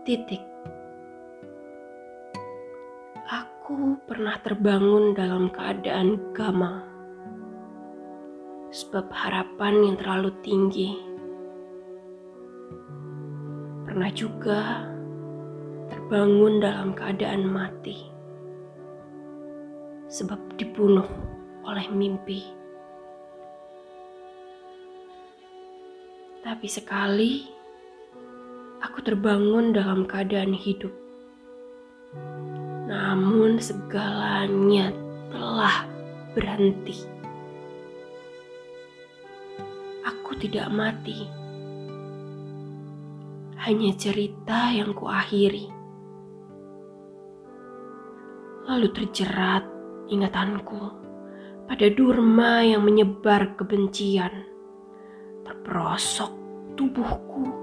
Titik. Aku pernah terbangun dalam keadaan gamang. Sebab harapan yang terlalu tinggi. Pernah juga terbangun dalam keadaan mati. Sebab dibunuh oleh mimpi. Tapi sekali aku terbangun dalam keadaan hidup. Namun segalanya telah berhenti. Aku tidak mati. Hanya cerita yang kuakhiri. Lalu terjerat ingatanku pada durma yang menyebar kebencian terperosok tubuhku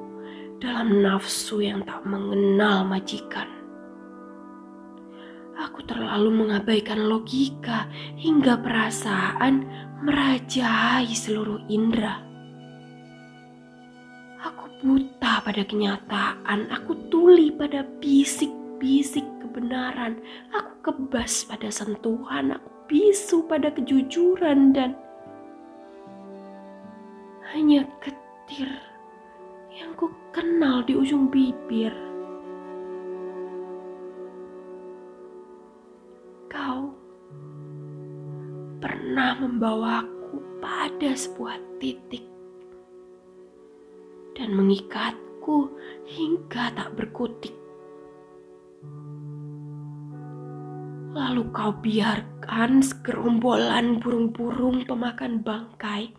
dalam nafsu yang tak mengenal majikan. Aku terlalu mengabaikan logika hingga perasaan merajai seluruh indera. Aku buta pada kenyataan, aku tuli pada bisik-bisik kebenaran, aku kebas pada sentuhan, aku bisu pada kejujuran dan hanya getir yang ku kenal di ujung bibir. Kau pernah membawaku pada sebuah titik dan mengikatku hingga tak berkutik. Lalu kau biarkan segerombolan burung-burung pemakan bangkai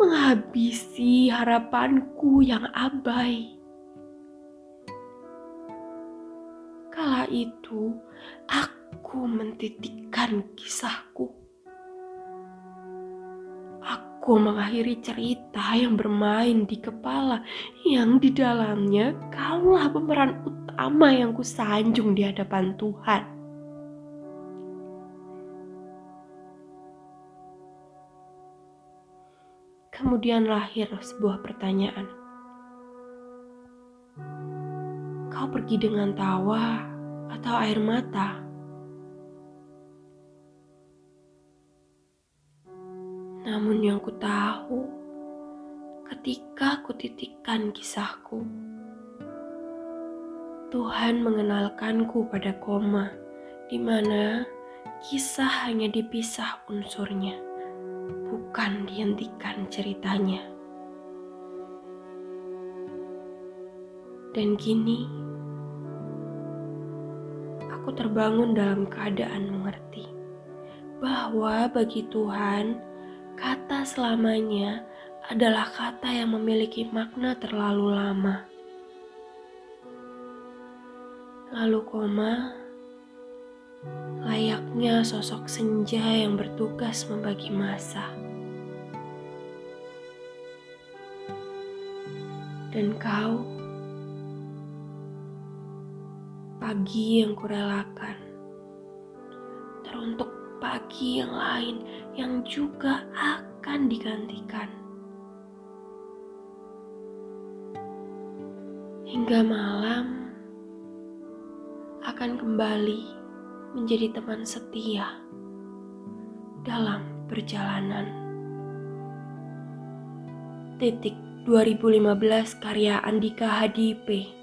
menghabisi harapanku yang abai. Kala itu, aku mentitikkan kisahku. Aku mengakhiri cerita yang bermain di kepala, yang di dalamnya kaulah pemeran utama yang kusanjung di hadapan Tuhan. Kemudian lahir sebuah pertanyaan. Kau pergi dengan tawa atau air mata? Namun yang ku tahu, ketika ku titikkan kisahku, Tuhan mengenalkanku pada koma, di mana kisah hanya dipisah unsurnya bukan dihentikan ceritanya. Dan kini, aku terbangun dalam keadaan mengerti bahwa bagi Tuhan, kata selamanya adalah kata yang memiliki makna terlalu lama. Lalu koma, layaknya sosok senja yang bertugas membagi masa. dan kau pagi yang kurelakan teruntuk pagi yang lain yang juga akan digantikan hingga malam akan kembali menjadi teman setia dalam perjalanan. Titik 2015 karya Andika Hadipe